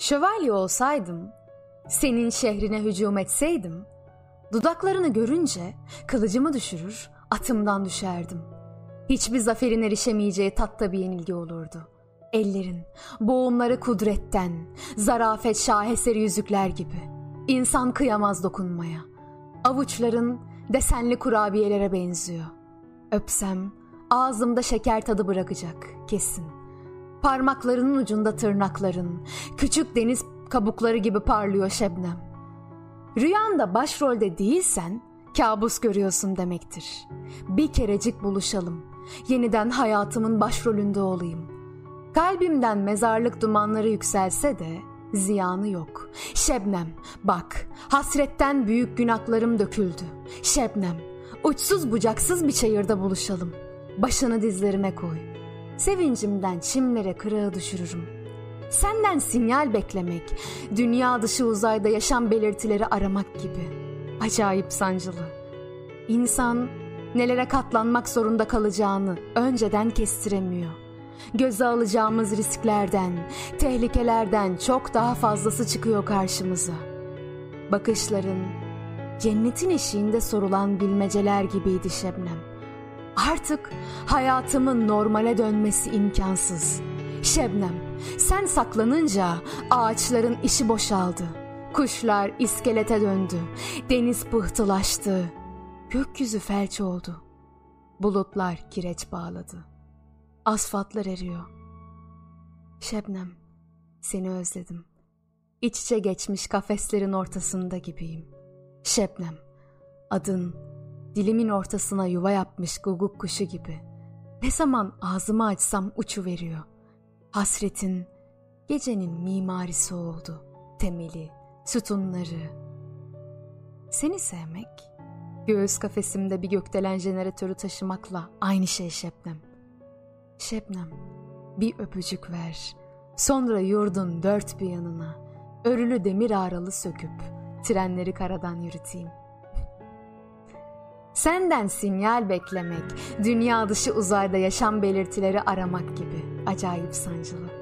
Şövalye olsaydım, senin şehrine hücum etseydim, dudaklarını görünce kılıcımı düşürür, atımdan düşerdim. Hiçbir zaferin erişemeyeceği tatta bir yenilgi olurdu. Ellerin, boğumları kudretten, zarafet şaheseri yüzükler gibi. İnsan kıyamaz dokunmaya. Avuçların desenli kurabiyelere benziyor. Öpsem ağzımda şeker tadı bırakacak kesin. Parmaklarının ucunda tırnakların, küçük deniz kabukları gibi parlıyor şebnem. Rüyanda başrolde değilsen kabus görüyorsun demektir. Bir kerecik buluşalım. Yeniden hayatımın başrolünde olayım. Kalbimden mezarlık dumanları yükselse de ziyanı yok. Şebnem, bak, hasretten büyük günahlarım döküldü. Şebnem, uçsuz bucaksız bir çayırda buluşalım. Başını dizlerime koy. Sevincimden çimlere kırığı düşürürüm. Senden sinyal beklemek, dünya dışı uzayda yaşam belirtileri aramak gibi. Acayip sancılı. İnsan nelere katlanmak zorunda kalacağını önceden kestiremiyor. Göze alacağımız risklerden, tehlikelerden çok daha fazlası çıkıyor karşımıza. Bakışların cennetin eşiğinde sorulan bilmeceler gibiydi Şebnem. Artık hayatımın normale dönmesi imkansız. Şebnem, sen saklanınca ağaçların işi boşaldı. Kuşlar iskelete döndü. Deniz pıhtılaştı. Gökyüzü felç oldu. Bulutlar kireç bağladı. Asfaltlar eriyor. Şebnem, seni özledim. İç içe geçmiş kafeslerin ortasında gibiyim. Şebnem, adın dilimin ortasına yuva yapmış guguk kuşu gibi. Ne zaman ağzımı açsam uçu veriyor. Hasretin gecenin mimarisi oldu. Temeli, sütunları. Seni sevmek, göğüs kafesimde bir gökdelen jeneratörü taşımakla aynı şey Şebnem. Şebnem, bir öpücük ver. Sonra yurdun dört bir yanına, örülü demir ağralı söküp, trenleri karadan yürüteyim. Senden sinyal beklemek, dünya dışı uzayda yaşam belirtileri aramak gibi acayip sancılı.